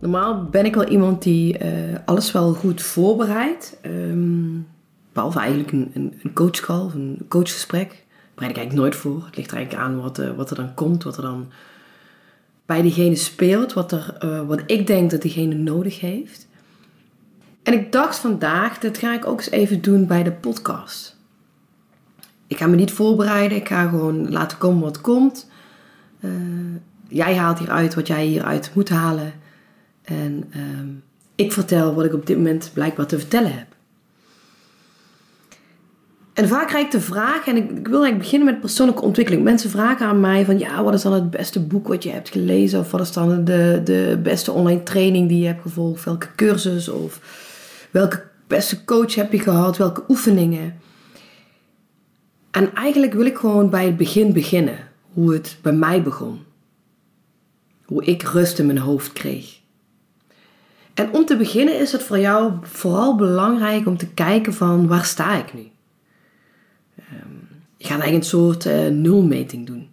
Normaal ben ik wel iemand die uh, alles wel goed voorbereidt. Um, behalve eigenlijk een, een, coachcall of een coachgesprek. Bereid ik eigenlijk nooit voor. Het ligt er eigenlijk aan wat, uh, wat er dan komt, wat er dan bij diegene speelt, wat, er, uh, wat ik denk dat diegene nodig heeft. En ik dacht vandaag, dat ga ik ook eens even doen bij de podcast. Ik ga me niet voorbereiden, ik ga gewoon laten komen wat komt. Jij haalt hieruit wat jij hieruit moet halen. En uh, ik vertel wat ik op dit moment blijkbaar te vertellen heb. En vaak krijg ik de vraag, en ik, ik, wil eigenlijk beginnen met persoonlijke ontwikkeling. Mensen vragen aan mij van, ja, wat is dan het beste boek wat je hebt gelezen? Of wat is dan de, de beste online training die je hebt gevolgd? Welke cursus? Of welke beste coach heb je gehad? Welke oefeningen? En eigenlijk wil ik gewoon bij het begin beginnen. Hoe het bij mij begon. Hoe ik rust in mijn hoofd kreeg. En om te beginnen is het voor jou vooral belangrijk om te kijken van waar sta ik nu? Um, je gaat eigenlijk een soort uh, nulmeting doen.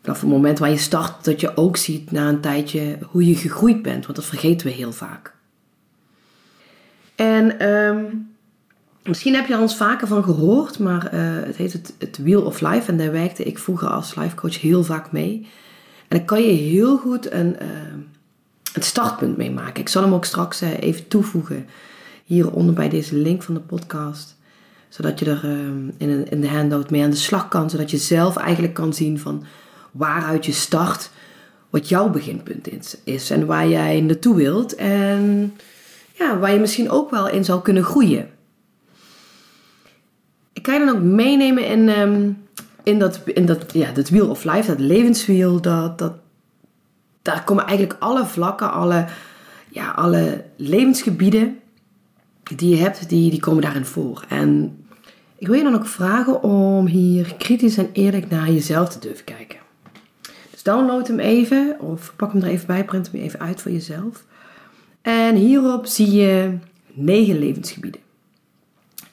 Vanaf het moment waar je start, dat je ook ziet na een tijdje hoe je gegroeid bent, want dat vergeten we heel vaak. En um, misschien heb je er ons vaker van gehoord, maar uh, het heet het, Wheel of Life en daar werkte ik vroeger als life coach heel vaak mee. En dan kan je heel goed een, uh, het startpunt meemaken. Ik zal hem ook straks even toevoegen hieronder bij deze link van de podcast. Zodat je er in, in de handout mee aan de slag kan. Zodat je zelf eigenlijk kan zien van waaruit je start. Wat jouw beginpunt is. En waar jij naartoe wilt. En ja, waar je misschien ook wel in zou kunnen groeien. Ik kan je dan ook meenemen in, um, in, dat, in dat, ja, dat wheel of life. Dat levenswiel. Dat, dat, daar komen eigenlijk alle vlakken, alle, ja, alle levensgebieden die je hebt, die, die komen daarin voor. En ik wil je dan ook vragen om hier kritisch en eerlijk naar jezelf te durven kijken. Dus download hem even of pak hem er even bij, print hem even uit voor jezelf. En hierop zie je negen levensgebieden.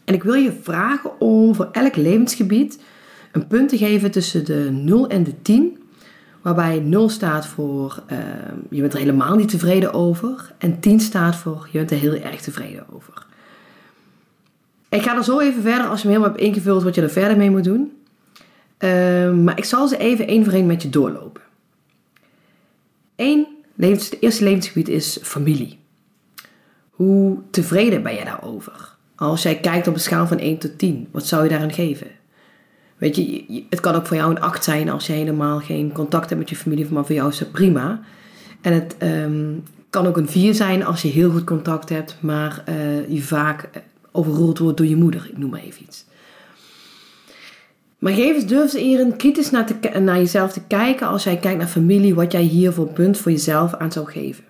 En ik wil je vragen om voor elk levensgebied een punt te geven tussen de 0 en de 10 Waarbij 0 staat voor uh, je bent er helemaal niet tevreden over. En 10 staat voor je bent er heel erg tevreden over. Ik ga er zo even verder als je me helemaal hebt ingevuld wat je er verder mee moet doen. Uh, maar ik zal ze even één voor één met je doorlopen. Eén, het eerste levensgebied is familie. Hoe tevreden ben je daarover? Als jij kijkt op een schaal van 1 tot 10, wat zou je daaraan geven? Weet je, het kan ook voor jou een 8 zijn als je helemaal geen contact hebt met je familie, maar voor jou is het prima. En het um, kan ook een 4 zijn als je heel goed contact hebt, maar uh, je vaak eh, overroeld wordt door je moeder. Ik noem maar even iets. Maar geef eens durf een kritisch naar, naar jezelf te kijken als jij kijkt naar familie, wat jij hier voor punt voor jezelf aan zou geven.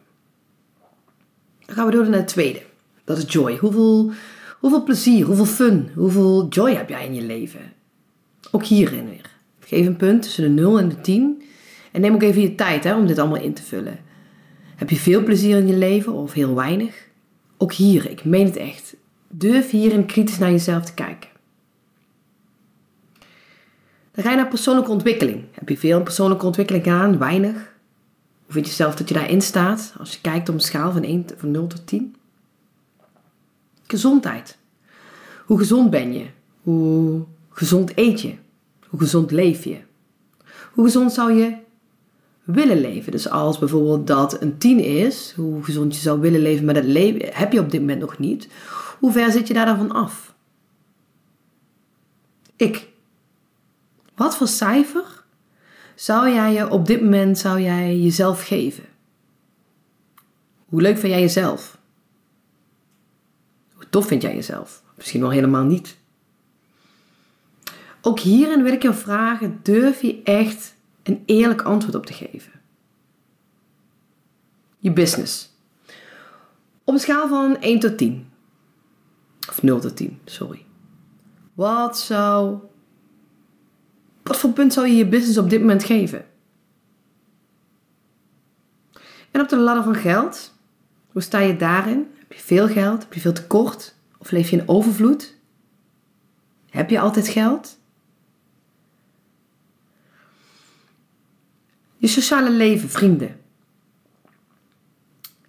Dan gaan we door naar het tweede. Dat is joy. Hoeveel, hoeveel plezier, hoeveel fun, hoeveel joy heb jij in je leven? Ook hierin weer. Geef een punt tussen de 0 en de 10. En neem ook even je tijd hè, om dit allemaal in te vullen. Heb je veel plezier in je leven of heel weinig? Ook hier, ik meen het echt. Durf hierin kritisch naar jezelf te kijken. Dan ga je naar persoonlijke ontwikkeling. Heb je veel persoonlijke ontwikkeling aan? Weinig? Hoe vind je zelf dat je daarin staat? Als je kijkt op een schaal van, 1, van 0 tot 10. Gezondheid. Hoe gezond ben je? Hoe gezond eet je? Hoe gezond leef je? Hoe gezond zou je willen leven? Dus als bijvoorbeeld dat een 10 is, hoe gezond je zou willen leven, maar dat heb je op dit moment nog niet. Hoe ver zit je daar dan van af? Ik. Wat voor cijfer zou jij je op dit moment zou jij jezelf geven? Hoe leuk vind jij jezelf? Hoe tof vind jij jezelf? Misschien wel helemaal niet. Ook hierin wil ik je vragen: durf je echt een eerlijk antwoord op te geven? Je business. Op een schaal van 1 tot 10. Of 0 tot 10, sorry. Wat zou. Wat voor punt zou je je business op dit moment geven? En op de ladder van geld, hoe sta je daarin? Heb je veel geld? Heb je veel tekort? Of leef je in overvloed? Heb je altijd geld? Je sociale leven, vrienden.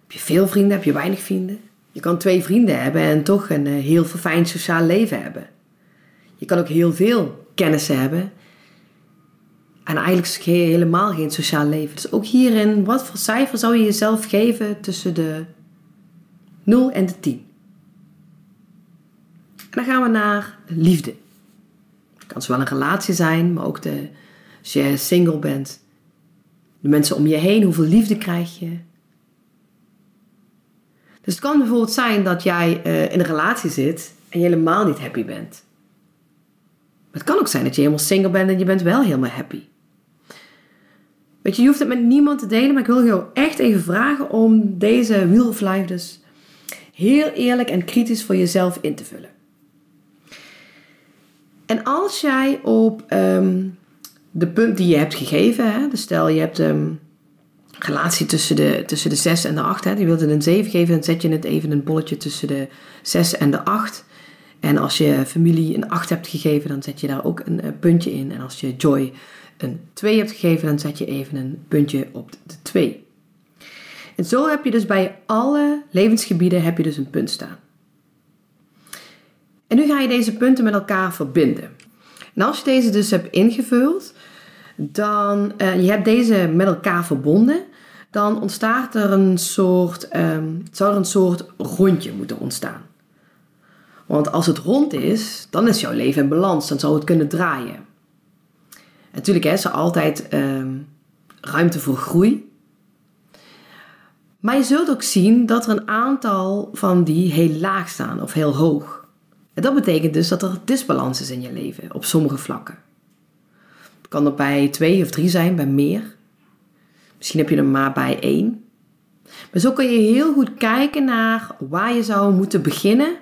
Heb je veel vrienden? Heb je weinig vrienden? Je kan twee vrienden hebben en toch een eh, heel verfijnd sociaal leven hebben. Je kan ook heel veel kennissen hebben en eigenlijk helemaal geen sociaal leven. Dus ook hierin, wat voor cijfer zou je jezelf geven tussen de 0 en de 10? En dan gaan we naar liefde. Het kan zowel een relatie zijn, maar ook de, als je single bent. De mensen om je heen, hoeveel liefde krijg je? Dus het kan bijvoorbeeld zijn dat jij uh, in een relatie zit en je helemaal niet happy bent. Maar het kan ook zijn dat je helemaal single bent en je bent wel helemaal happy. Weet je, je hoeft het met niemand te delen, maar ik wil jou echt even vragen om deze Wheel of Life dus heel eerlijk en kritisch voor jezelf in te vullen. En als jij op um, de punt die je hebt gegeven, hè, dus stel je hebt um, relatie tussen de, tussen de 6 en de 8, hè, je wilt het een 7 geven, dan zet je het even een bolletje tussen de 6 en de 8. En als je familie een 8 hebt gegeven, dan zet je daar ook een, een puntje in. En als je joy een 2 hebt gegeven, dan zet je even een puntje op de 2. En zo heb je dus bij alle levensgebieden heb je dus een punt staan. En nu ga je deze punten met elkaar verbinden. En als je deze dus hebt ingevuld, dan uh, je hebt deze met elkaar verbonden, dan ontstaat er een soort, um, zou er een soort rondje moeten ontstaan. Want als het rond is, dan is jouw leven in balans, dan zou het kunnen draaien. Natuurlijk is er altijd ehm, ruimte voor groei. Maar je zult ook zien dat er een aantal van die heel laag staan of heel hoog. En dat betekent dus dat er disbalans is in je leven op sommige vlakken. Kan er bij twee of drie zijn, bij meer. Misschien heb je er maar bij één. Maar zo kun je heel goed kijken naar waar je zou moeten beginnen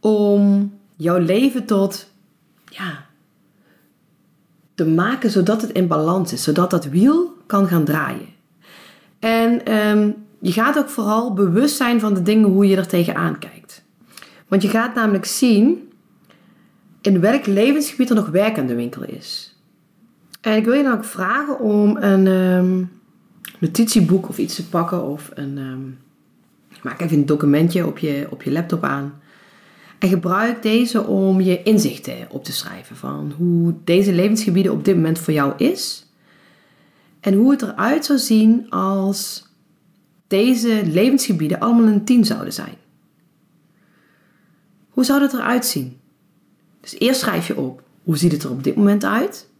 om jouw leven tot ja, te maken zodat het in balans is, zodat dat wiel kan gaan draaien. En ehm, je gaat ook vooral bewust zijn van de dingen hoe je er tegenaan kijkt. Want je gaat namelijk zien in welk levensgebied er nog werk aan de winkel is. En ik wil je dan ook vragen om een ehm, notitieboek of iets te pakken of een. Um, maak even een documentje op je, op je laptop aan. En gebruik deze om je inzichten op te schrijven van hoe deze levensgebieden op dit moment voor jou is. En hoe het eruit zou zien als deze levensgebieden allemaal een 10 zouden zijn. Hoe zou dat eruit zien? Dus eerst schrijf je op hoe ziet het er op dit moment uit?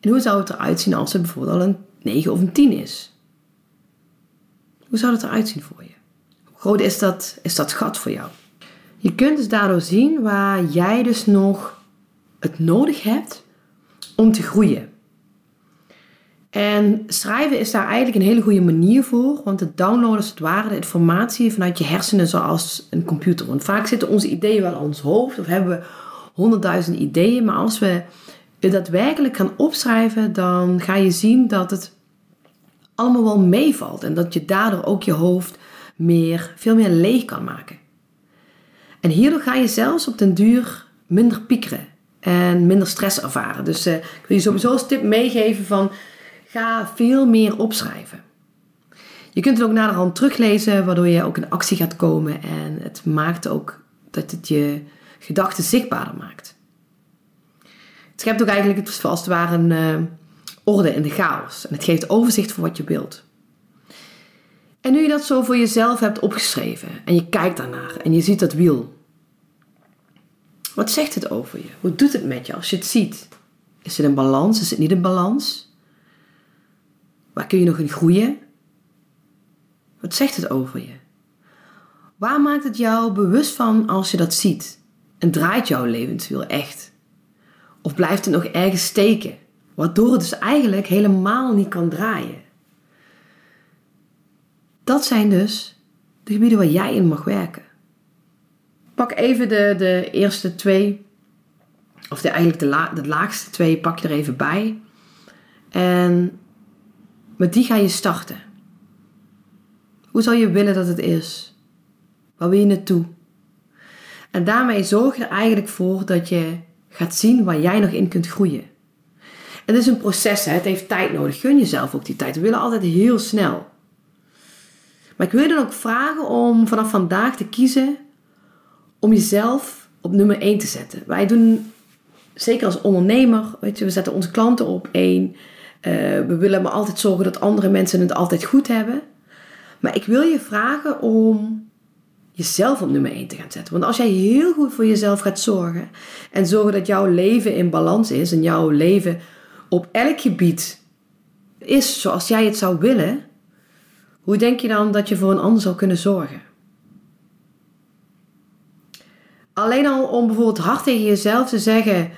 En hoe zou het eruit zien als het bijvoorbeeld al een 9 of een 10 is? Hoe zou het eruit zien voor je? Hoe groot is dat, is dat gat voor jou? Je kunt dus daardoor zien waar jij dus nog het nodig hebt om te groeien. En schrijven is daar eigenlijk een hele goede manier voor, want het downloaden als het ware de informatie vanuit je hersenen zoals een computer. Want vaak zitten onze ideeën wel in ons hoofd of hebben we honderdduizend ideeën, maar als we het daadwerkelijk gaan opschrijven, dan ga je zien dat het allemaal wel meevalt en dat je daardoor ook je hoofd meer, veel meer leeg kan maken. En hierdoor ga je zelfs op den duur minder piekeren en minder stress ervaren. Dus uh, ik wil je sowieso als tip meegeven van ga veel meer opschrijven. Je kunt het ook naderhand teruglezen, waardoor je ook in actie gaat komen. En het maakt ook dat het je gedachten zichtbaarder maakt. Schept ook eigenlijk het, als het ware een uh, orde in de chaos. En het geeft overzicht voor wat je wilt. En nu je dat zo voor jezelf hebt opgeschreven en je kijkt daarnaar en je ziet dat wiel, wat zegt het over je? Hoe doet het met je als je het ziet? Is het in balans? Is het niet in balans? Waar kun je nog in groeien? Wat zegt het over je? Waar maakt het jou bewust van als je dat ziet? En draait jouw levenswiel echt? Of blijft het nog ergens steken, waardoor het dus eigenlijk helemaal niet kan draaien? Dat zijn dus De gebieden waar jij in mag werken. Pak even de, de eerste twee, of de, eigenlijk de, la, de laagste twee, pak je er even bij. En met die ga je starten. Hoe zou je willen dat het is? Waar wil je naartoe? En daarmee zorg je er eigenlijk voor dat je gaat zien waar jij nog in kunt groeien. Het is een proces, hè? het heeft tijd nodig. Gun jezelf ook die tijd. We willen altijd heel snel. Maar ik wil je dan ook vragen om vanaf vandaag te kiezen om jezelf op nummer 1 te zetten. Wij doen, zeker als ondernemer, weet je, we zetten onze klanten op één. Uh, we willen maar altijd zorgen dat andere mensen het altijd goed hebben. Maar ik wil je vragen om jezelf op nummer 1 te gaan zetten. Want als jij heel goed voor jezelf gaat zorgen en zorgen dat jouw leven in balans is en jouw leven op elk gebied is zoals jij het zou willen, hoe denk je dan dat je voor een ander zou kunnen zorgen? Alleen al om bijvoorbeeld hard tegen jezelf te zeggen: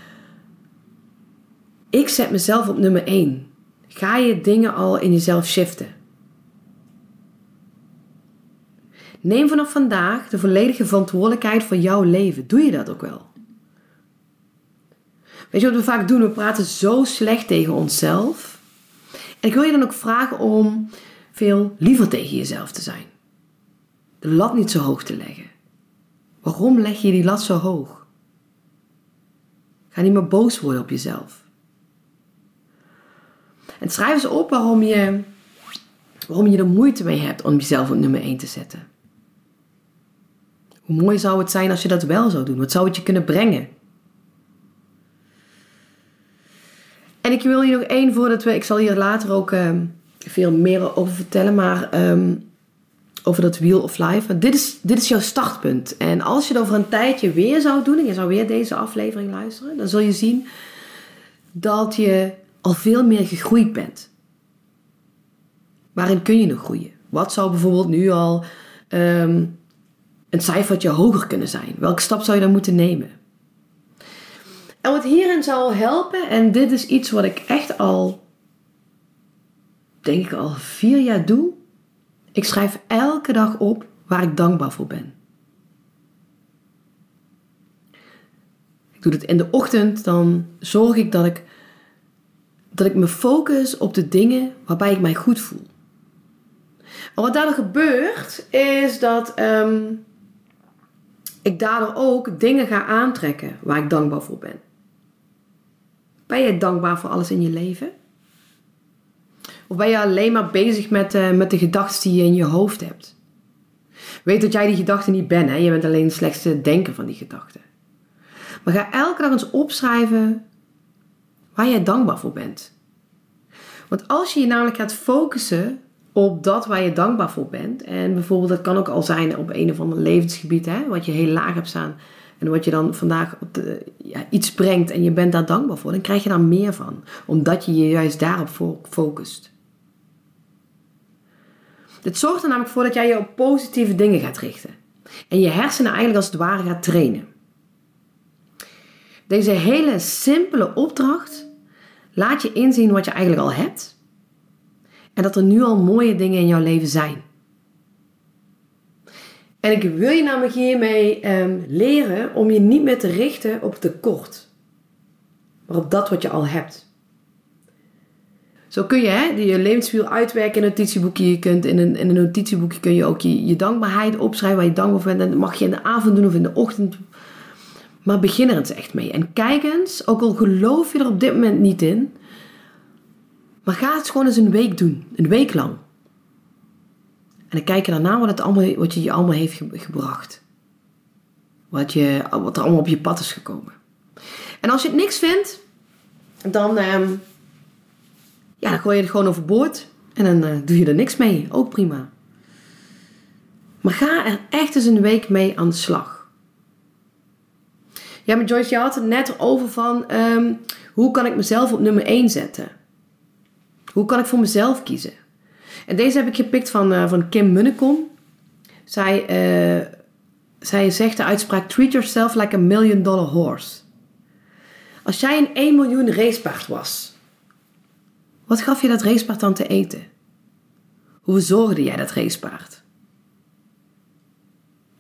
Ik zet mezelf op nummer 1. Ga je dingen al in jezelf shiften? Neem vanaf vandaag de volledige verantwoordelijkheid voor jouw leven. Doe je dat ook wel? Weet je wat we vaak doen? We praten zo slecht tegen onszelf. En ik wil je dan ook vragen om veel liever tegen jezelf te zijn. De lat niet zo hoog te leggen. Waarom leg je die lat zo hoog? Ga niet meer boos worden op jezelf. En schrijf eens op waarom je, waarom je er moeite mee hebt om jezelf op nummer 1 te zetten. Hoe mooi zou het zijn als je dat wel zou doen? Wat zou het je kunnen brengen? En ik wil hier nog één voordat we. Ik zal hier later ook ehm, veel meer over vertellen, maar ehm, over dat Wheel of Life. dit is, dit is jouw startpunt. En als je het over een tijdje weer zou doen en je zou weer deze aflevering luisteren, dan zul je zien dat je al veel meer gegroeid bent. Waarin kun je nog groeien? Wat zou bijvoorbeeld nu al ehm, een cijfertje hoger kunnen zijn? Welke stap zou je dan moeten nemen? En wat hierin zal helpen, en dit is iets wat ik echt al, denk ik al vier jaar doe. Ik schrijf elke dag op waar ik dankbaar voor ben. Ik doe het in de ochtend, dan zorg ik dat ik, dat ik me focus op de dingen waarbij ik mij goed voel. En wat daardoor gebeurt, is dat ehm, ik daardoor ook dingen ga aantrekken waar ik dankbaar voor ben. Ben je dankbaar voor alles in je leven? Of ben je alleen maar bezig met, uh, met de gedachten die je in je hoofd hebt? Weet dat jij die gedachten niet bent, hè? je bent alleen slechts te denken van die gedachten. Maar ga elke dag eens opschrijven waar jij dankbaar voor bent. Want als je je namelijk gaat focussen op dat waar je dankbaar voor bent, en bijvoorbeeld dat kan ook al zijn op een of ander levensgebied, hè, wat je heel laag hebt staan, en wat je dan vandaag op ja, iets brengt en je bent daar dankbaar voor, dan krijg je daar meer van. Omdat je je juist daarop focust. Dit zorgt er namelijk voor dat jij je op positieve dingen gaat richten. En je hersenen eigenlijk als het ware gaat trainen. Deze hele simpele opdracht laat je inzien wat je eigenlijk al hebt. En dat er nu al mooie dingen in jouw leven zijn. En ik wil je namelijk hiermee um, leren om je niet meer te richten op tekort, maar op dat wat je al hebt. Zo kun je hè, je levenswiel uitwerken in een notitieboekje. Je kunt in een, in een notitieboekje kun je ook je, je dankbaarheid opschrijven waar je dankbaar voor bent. Dat mag je in de avond doen of in de ochtend. Maar begin er eens echt mee. En kijk eens, ook al geloof je er op dit moment niet in, maar ga het gewoon eens een week doen. Een week lang. En dan kijk je daarna wat, het allemaal, wat je je allemaal heeft gebracht. Wat, je, wat er allemaal op je pad is gekomen. En als je het niks vindt, dan, um, ja, dan gooi je het gewoon overboord. En dan uh, doe je er niks mee. Ook prima. Maar ga er echt eens een week mee aan de slag. Ja, maar Joyce, je had het net over van um, hoe kan ik mezelf op nummer 1 zetten? Hoe kan ik voor mezelf kiezen? En deze heb ik gepikt van, uh, van Kim Munnekom. Zij, uh, zij zegt de uitspraak: Treat yourself like a million dollar horse. Als jij een 1 miljoen racepaard was, wat gaf je dat racepaard dan te eten? Hoe verzorgde jij dat racepaard?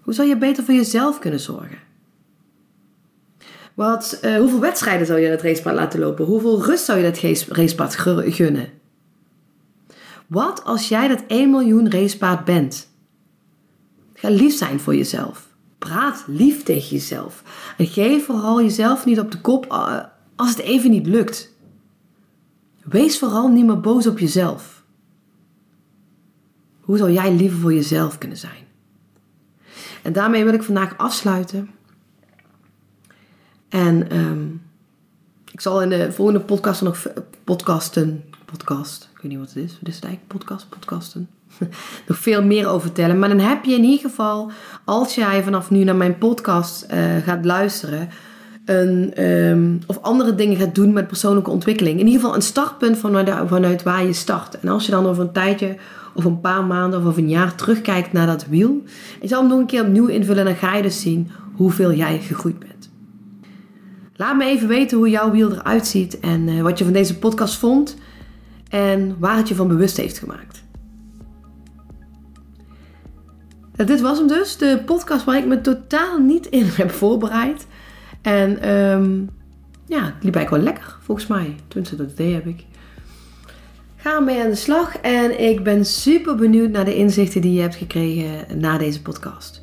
Hoe zou je beter voor jezelf kunnen zorgen? Wat, uh, hoeveel wedstrijden zou je het racepad laten lopen? Hoeveel rust zou je dat racepad gunnen? Wat als jij dat 1 miljoen racepaard bent? Ga lief zijn voor jezelf. Praat lief tegen jezelf. En geef vooral jezelf niet op de kop eh, als het even niet lukt. Wees vooral niet meer boos op jezelf. Hoe zou jij liever voor jezelf kunnen zijn? En daarmee wil ik vandaag afsluiten. En ehm, ik zal in de volgende podcast nog podcasten, podcast, ik weet niet wat het is, wat is het eigenlijk? Podcast, podcasten. nog veel meer over vertellen. Maar dan heb je in ieder geval, als jij vanaf nu naar mijn podcast uh, gaat luisteren, een, um, of andere dingen gaat doen met persoonlijke ontwikkeling. In ieder geval een startpunt vanuit, vanuit waar je start. En als je dan over een tijdje, of een paar maanden of over een jaar terugkijkt naar dat wiel, je zal hem nog een keer opnieuw invullen en dan ga je dus zien hoeveel jij gegroeid bent. Laat me even weten hoe jouw wiel eruit ziet en uh, wat je van deze podcast vond en waar het je van bewust heeft gemaakt. dit was hem dus, de podcast waar ik me totaal niet in heb voorbereid. En um, ja, het liep eigenlijk wel lekker, volgens mij. Tenminste, dat idee heb ik. Ga mee aan de slag en ik ben super benieuwd naar de inzichten die je hebt gekregen na deze podcast.